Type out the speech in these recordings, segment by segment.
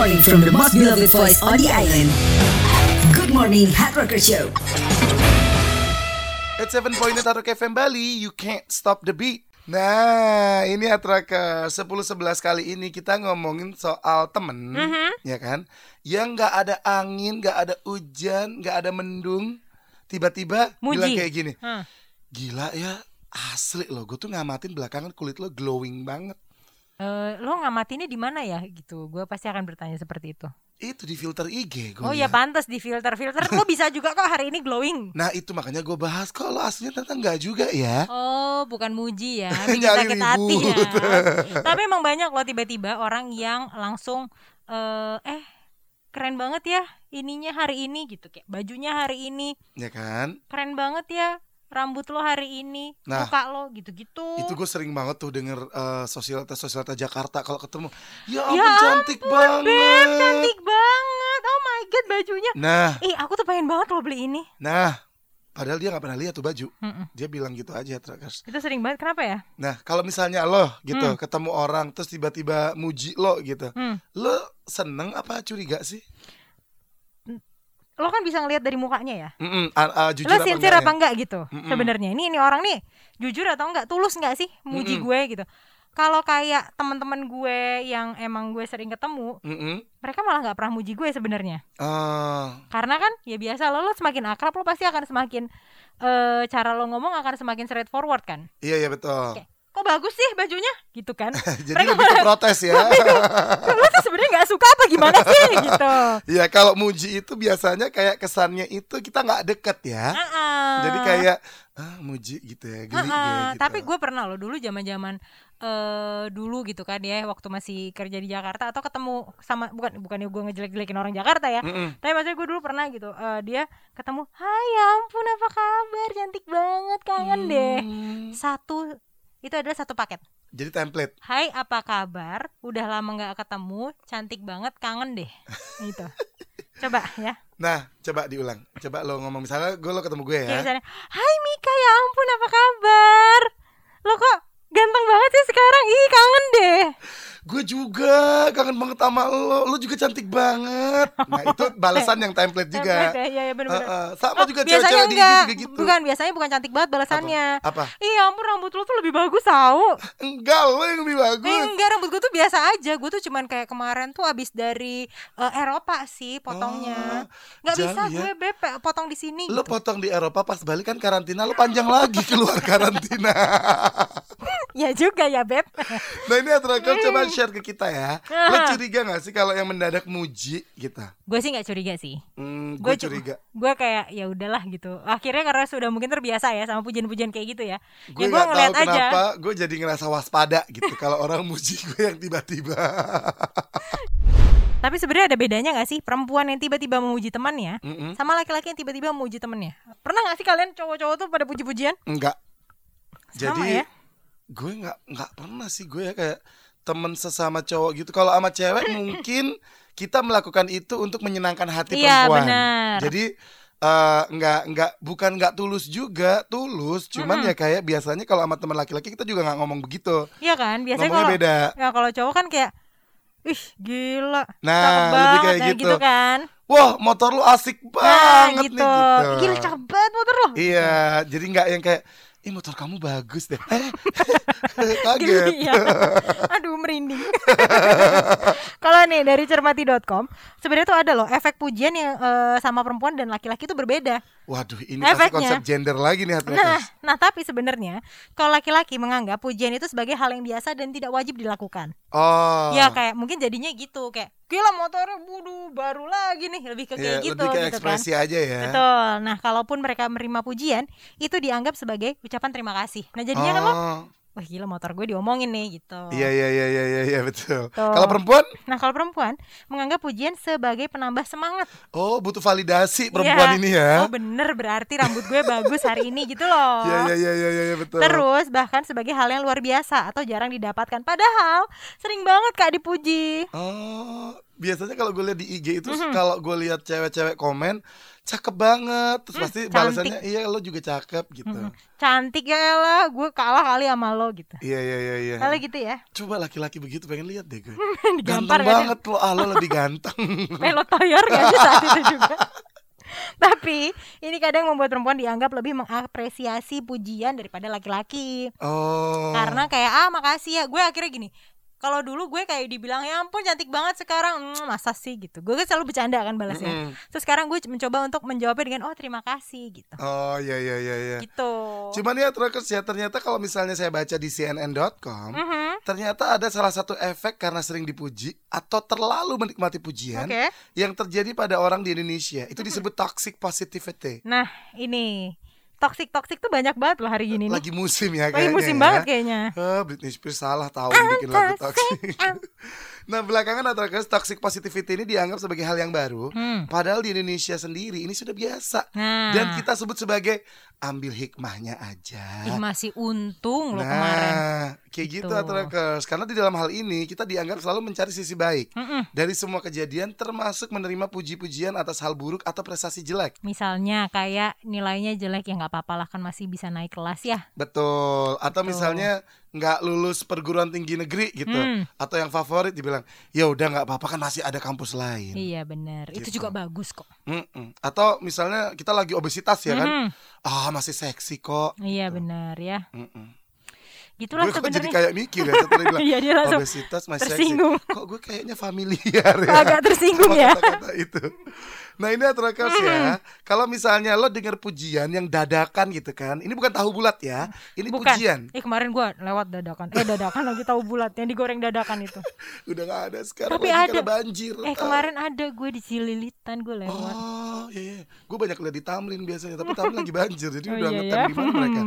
morning from the most beloved voice on the island. Good morning, Hard Rocker Show. At 7 point Hard Rock FM Bali, you can't stop the beat. Nah, ini Atraka 10-11 kali ini kita ngomongin soal temen, ya kan? Yang nggak ada angin, nggak ada hujan, nggak ada mendung, tiba-tiba bilang kayak gini, Hah. gila ya, asli loh, gue tuh ngamatin belakangan kulit lo glowing banget. Eh, lo ngamatinnya di mana ya gitu? Gue pasti akan bertanya seperti itu. Itu di filter IG gue Oh ya pantas di filter filter. Lo bisa juga kok hari ini glowing. Nah itu makanya gue bahas kalau aslinya ternyata nggak juga ya. Oh, bukan muji ya, bikin Nyari sakit hati ya. Tapi emang banyak loh tiba-tiba orang yang langsung eh eh keren banget ya ininya hari ini gitu kayak bajunya hari ini Ya kan? keren banget ya rambut lo hari ini Nah, muka lo gitu-gitu. Itu gue sering banget tuh denger eh, sosialitas-sosialitas Jakarta kalau ketemu Ya ampun Ya cantik ampun, banget Beb, cantik banget. Oh my god bajunya. Nah, Ih, aku tuh pengen banget lo beli ini. nah Padahal dia gak pernah lihat tuh baju Mm-mm. Dia bilang gitu aja Trackers Itu sering banget kenapa ya? Nah kalau misalnya lo gitu Hmm. Ketemu orang terus tiba-tiba muji lo gitu Hmm. Lo seneng apa curiga sih? Lo kan bisa ngelihat dari mukanya ya. Mm-mm, a- a- jujur lo apa sincere enggaknya? apa enggak gitu Mm-mm. sebenarnya? Ini ini orang nih jujur atau enggak? Tulus enggak sih muji Mm-mm. gue gitu? Kalau kayak teman-teman gue yang emang gue sering ketemu Mm-mm. mereka malah nggak pernah muji gue sebenarnya. Ah, karena kan ya biasa lo lo semakin akrab lo pasti akan semakin eh cara lo ngomong akan semakin straightforward kan? Iya iya betul. Kayak, kok bagus sih bajunya? Gitu kan. Jadi Mereka lebih ke protes ya. Lo nggak suka apa gimana sih gitu Iya kalau muji itu biasanya kayak kesannya itu kita nggak deket ya Ah-ah. Jadi kayak ah muji gitu ya geli Heeh, ya, gitu. Tapi gue pernah loh dulu zaman-zaman eh dulu gitu kan ya waktu masih kerja di Jakarta atau ketemu sama bukan bukannya gue ngejelek-jelekin orang Jakarta ya. Mm-mm. Tapi maksudnya gue dulu pernah gitu eh, dia ketemu, "Hai, ya ampun apa kabar? Cantik banget, kangen deh." Hmm, Satu itu adalah satu paket. Jadi template Hai, apa kabar? Udah lama nggak ketemu, cantik banget, kangen deh. Gitu. Coba ya. Nah coba diulang Coba lo ngomong misalnya gue lo ketemu gue ya misalnya, "Hai Mika, ya ampun apa kabar? Lo kok ganteng banget sih sekarang? Ih, kangen deh." Gue juga kangen banget sama lo Lo juga cantik banget Nah itu balasan yang template juga Template ya, iya, iya, bener-bener. Heeh. Sama Oh, juga cewek-cewek di IG juga gitu Bukan, biasanya bukan cantik banget balasannya. Apa? Ih, ya ampun rambut lo tuh lebih bagus tau. Enggak lo yang lebih bagus Eh, enggak, rambut gue tuh biasa aja. Gue tuh cuman kayak kemarin tuh abis dari eh, Eropa sih potongnya. Nggak jauh bisa ya. gue beb potong di sini Lo gitu. potong di Eropa pas balik kan karantina Lo panjang lagi keluar karantina ya juga ya beb. Nah ini Atrakal coba share ke kita ya Lo curiga gak sih kalau yang mendadak muji kita? gue sih nggak curiga sih. Hmm, Gue curiga Gue kayak ya udahlah gitu. Akhirnya karena sudah mungkin terbiasa ya sama pujian-pujian kayak gitu ya. Gue ya gak tahu aja. kenapa Gue jadi ngerasa waspada gitu Kalau orang muji gue yang tiba-tiba Tapi sebenarnya ada bedanya gak sih perempuan yang tiba-tiba memuji temannya Mm-mm. sama laki-laki yang tiba-tiba memuji temannya? Pernah gak sih kalian cowok-cowok tuh pada puji-pujian? Enggak Sama Jadi ya? gue nggak nggak pernah sih gue ya kayak temen sesama cowok gitu kalau sama cewek mungkin kita melakukan itu untuk menyenangkan hati Iya, perempuan benar. jadi eh, nggak nggak bukan nggak tulus juga tulus cuman ya kayak biasanya kalau sama teman laki-laki kita juga nggak ngomong begitu Iya kan? Biasanya kalau beda. Ya kalau cowok kan kayak ih gila. Nah, cakep lebih banget," kayak nah, gitu. kan. wah motor lu asik Nah, banget gitu. nih gitu Gila cakep banget motor lo. iya jadi nggak yang kayak ih motor kamu bagus deh Eh, kaget Iya. Aduh merinding. Kalau nih dari cermati.com sebenarnya tuh ada loh efek pujian yang eh, sama perempuan dan laki-laki itu berbeda. waduh ini pasti Efeknya. konsep gender lagi nih Nah, Hatmakers. nah tapi sebenarnya kalau laki-laki menganggap pujian itu sebagai hal yang biasa dan tidak wajib dilakukan. oh Ya kayak mungkin jadinya gitu kayak gila motornya budu baru lagi nih lebih ke kayak gitu lebih ke gitu kan. ekspresi aja ya. Betul. Nah, kalaupun mereka menerima pujian, itu dianggap sebagai ucapan terima kasih. Nah, jadinya kan lo, Oh, wah gila motor gue diomongin nih gitu. Iya iya iya iya iya iya, betul. Tuh. Kalau perempuan, Nah, kalau perempuan menganggap pujian sebagai penambah semangat. oh butuh validasi perempuan Iya. ini ya. Oh, bener berarti rambut gue bagus hari ini gitu loh. Iya iya iya iya iya iya, betul. Terus bahkan sebagai hal yang luar biasa atau jarang didapatkan. Padahal sering banget Kak dipuji. Oh, biasanya kalau gue lihat di IG itu Mhm. kalau gue lihat cewek-cewek komen cakep banget terus Hmm, pasti cantik. balasannya iya lo juga cakep gitu. Mm-mm. Cantik ya lah, gue kalah kali sama lo gitu. Iya iya iya iya. Kali gitu ya. Coba laki-laki begitu pengen lihat deh gue. Ganteng banget lo, ah lo lebih ganteng. Pelot toyor gak sih saat itu juga? Tapi ini kadang membuat perempuan dianggap lebih mengapresiasi pujian daripada laki-laki. Oh. Karena kayak ah makasih ya. Gue akhirnya gini. Kalau dulu gue kayak dibilang ya ampun cantik banget sekarang "Hmm, masa sih gitu. Gue kan selalu bercanda kan balasnya. Mm-mm. Terus sekarang gue mencoba untuk menjawabnya dengan oh terima kasih gitu. Oh iya iya iya iya. Gitu. Cuman ya terus ya ternyata kalau misalnya saya baca di cnn.com Mhm. Ternyata ada salah satu efek karena sering dipuji atau terlalu menikmati pujian Oke. yang terjadi pada orang di Indonesia. Itu disebut toxic positivity. Nah, ini toxic toxic tuh banyak banget loh hari ini nih. Lagi musim ya Lagi kayaknya. musim ya. banget kayaknya. Ah, Britney Spears salah tahu bikin lagu toxic. Nah belakangan Atrakas toxic positivity ini dianggap sebagai hal yang baru. Hmm. Padahal di Indonesia sendiri ini sudah biasa. Nah, Dan kita sebut sebagai ambil hikmahnya aja. ih, masih untung loh nah, kemarin. kayak gitu, Gitu. Atrakers. Karena di dalam hal ini kita dianggap selalu mencari sisi baik Mm-mm. dari semua kejadian, termasuk menerima puji-pujian atas hal buruk atau prestasi jelek. Misalnya kayak nilainya jelek ya nggak apa-apa lah kan masih bisa naik kelas ya. Betul. Atau Betul. misalnya nggak lulus perguruan tinggi negeri gitu, Hmm. atau yang favorit dibilang, ya udah nggak apa-apa kan masih ada kampus lain. Iya benar. Itu Gitu. juga bagus kok. Mm-mm. Atau misalnya kita lagi obesitas ya kan, ah masih seksi kok. Iya benar ya. Mm-mm. Gitulah Gue kok jadi sebenarnya. kayak mikir ya setelah bilang Iya dia langsung obesitas masih tersinggung. seksi. Kok gue kayaknya familiar ya. agak tersinggung ya. kata-kata itu. Nah ini Atrakers ya, kalau misalnya lo dengar pujian yang dadakan gitu kan, ini bukan tahu bulat ya, ini Bukan. pujian. Eh kemarin gua lewat dadakan. Eh dadakan lagi tahu bulat yang digoreng dadakan itu. Udah gak ada sekarang Tapi lagi ada. banjir. Eh kemarin ada gue di Cililitan gue lewat. Oh iya, iya. gue banyak lihat di Tamrin biasanya, tapi Tamrin lagi banjir, jadi Oh, udah iya ngetem ya. di mana mereka.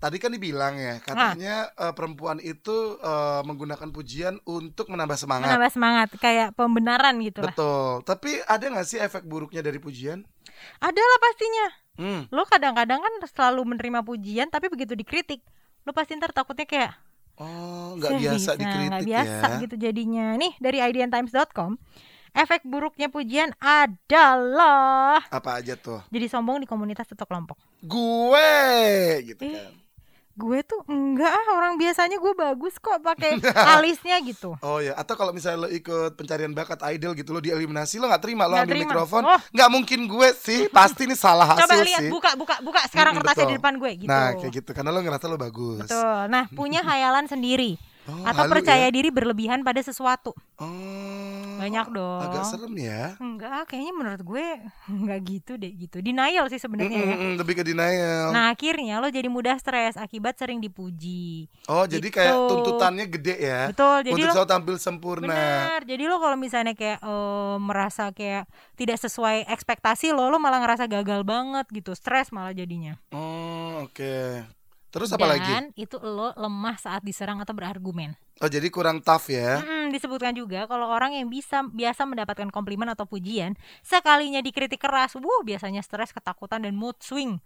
Tadi kan dibilang ya, katanya eh, perempuan itu eh, menggunakan pujian untuk menambah semangat. Menambah semangat kayak pembenaran gitu lah. Betul. Tapi ada nggak sih efek buruknya dari pujian? Ada lah pastinya. Hmm. Lo kadang-kadang kan selalu menerima pujian tapi begitu dikritik lo pasti ntar takutnya kayak Oh, nggak "Saya biasa dikritik nggak biasa ya. gitu jadinya. Nih dari IDNTimes.com efek buruknya pujian adalah Apa aja tuh? jadi sombong di komunitas atau kelompok. Gue gitu Eh. kan. Gue tuh enggak ah orang biasanya gue bagus kok pakai alisnya gitu. Oh ya, atau kalau misalnya lo ikut pencarian bakat idol gitu lo dieliminasi lo nggak terima lo Nggak ambil terima. mikrofon Oh. nggak mungkin gue sih pasti ini salah hasil Coba lihat sih buka buka buka sekarang Mm, kertasnya betul. di depan gue gitu. nah kayak gitu karena lo ngerasa lo bagus Betul. Nah, punya hayalan sendiri Oh, atau halu percaya ya. diri berlebihan pada sesuatu. oh, Banyak dong. agak serem ya Enggak, kayaknya menurut gue enggak gitu deh gitu. Denial sih sebenarnya ya. Mm-mm, lebih ke denial Nah, akhirnya lo jadi mudah stres akibat sering dipuji. oh jadi gitu. kayak tuntutannya gede ya Betul. Jadi untuk lo selalu tampil sempurna Benar. Jadi lo kalau misalnya kayak eh, merasa kayak tidak sesuai ekspektasi lo, lo malah ngerasa gagal banget gitu, stres malah jadinya. oh oke terus apa lagi Dan itu lo lemah saat diserang atau berargumen. oh jadi kurang tough ya Mm-mm, disebutkan juga kalau orang yang bisa biasa mendapatkan komplimen atau pujian, sekalinya dikritik keras, wuh biasanya stres, ketakutan dan mood swing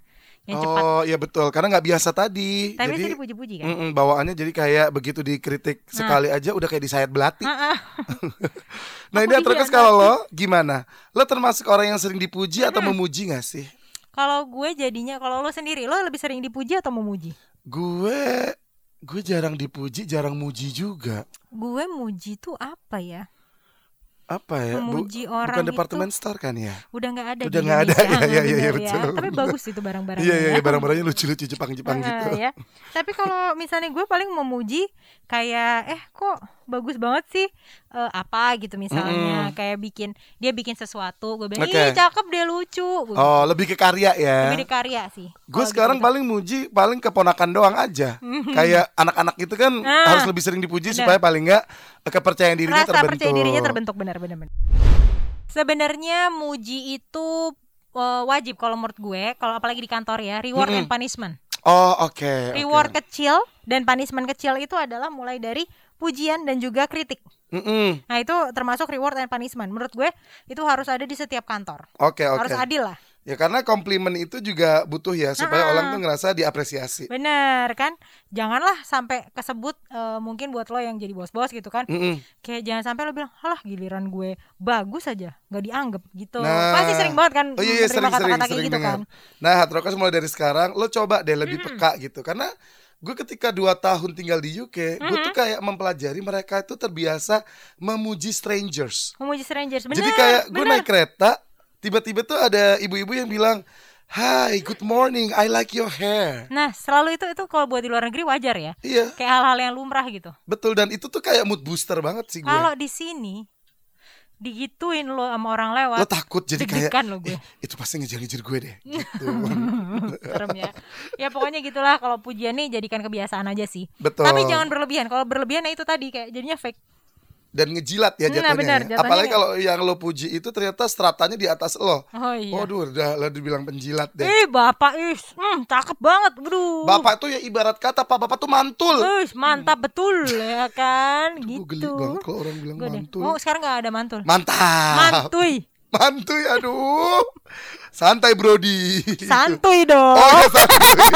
yang cepat. oh iya betul karena nggak biasa tadi Tapi jadi dipuji-puji kan. mm-mm, bawaannya jadi kayak begitu dikritik sekali aja udah kayak disayat belati Ah, ah. Nah Aku ini terus dihianati. kalau lo gimana? Lo termasuk orang yang sering dipuji atau memuji gak sih? Kalau gue jadinya kalau lo sendiri lo lebih sering dipuji atau memuji? Gue gue jarang dipuji, jarang muji juga. Gue muji tuh apa ya? Apa ya? Bu- Memuji orang bukan departemen store kan ya? Udah nggak ada Udah nggak ada, ya, ya, ya, ya, betul. Tapi bagus itu barang-barangnya. Iya iya ya. barang-barangnya lucu-lucu Jepang-Jepang Ah, gitu. ya. Tapi kalau misalnya gue paling memuji kayak eh kok bagus banget sih eh, apa gitu misalnya kayak bikin dia bikin sesuatu gue bilang Oke. ih cakep dia lucu Gua Oh lebih ke karya ya? lebih di karya sih Gue sekarang gitu-gitu. paling muji paling keponakan doang aja. Kayak anak-anak itu kan Ah. harus lebih sering dipuji Benar. supaya paling nggak kepercayaan dirinya rasa terbentuk. percaya dirinya terbentuk benar-benar benar. sebenarnya muji itu eh, wajib kalau menurut gue kalau apalagi di kantor ya reward Mm-mm. and punishment Oh oke. oke. reward kecil dan punishment kecil itu adalah mulai dari pujian dan juga kritik Mm-mm. Nah itu termasuk reward and punishment. Menurut gue itu harus ada di setiap kantor. Oke oke. Harus adil lah. Ya karena komplimen itu juga butuh ya supaya orang tuh ngerasa diapresiasi. Bener kan? Janganlah sampai kesebut eh, mungkin buat lo yang jadi bos-bos gitu kan. Mm-mm. Kayak jangan sampai lo bilang, "Halah, giliran gue bagus aja, nggak dianggap." gitu. Nah. Pasti sering banget kan Oh iya, iya sering sering kata-kata kayak sering gitu dengar. kan. Nah, hard rockers mulai dari sekarang lo coba deh lebih peka gitu karena gue ketika dua tahun tinggal di UK, gue tuh kayak mempelajari mereka itu terbiasa memuji strangers. Memuji strangers. Bener, Jadi kayak gue bener. naik kereta, tiba-tiba tuh ada ibu-ibu yang bilang, "Hi, good morning. I like your hair." Nah, selalu itu itu kalau buat di luar negeri wajar ya. Iya, Kayak hal-hal yang lumrah gitu. betul dan itu tuh kayak mood booster banget sih gue. Kalau di sini digituin lo sama orang lewat. Lo takut jadi kayak lo gue. "Eh, itu pasti ngejar-ngejar gue deh. Gitu. Serem ya. Ya pokoknya gitulah kalau pujian nih jadikan kebiasaan aja sih. Betul. Tapi jangan berlebihan. Kalau berlebihan ya itu tadi kayak jadinya fake. Dan ngejilat ya Nah, jatuhnya. benar, ya. jatuhnya Apalagi kalau yang lo puji itu ternyata stratanya di atas lo. Oh iya. Waduh, udah lo dibilang penjilat deh. Ih, bapak ih, hmm, cakep banget. Aduh. Bapak tuh ya ibarat kata Pak Bapak tuh mantul. Ih, mantap betul ya kan Gue gitu. geli banget kalau orang bilang Gue deh. mantul. Oh, sekarang nggak ada mantul. Mantap. Mantuy. Mantuy, aduh. Santai Brody. Santuy dong. Oh, ya santuy.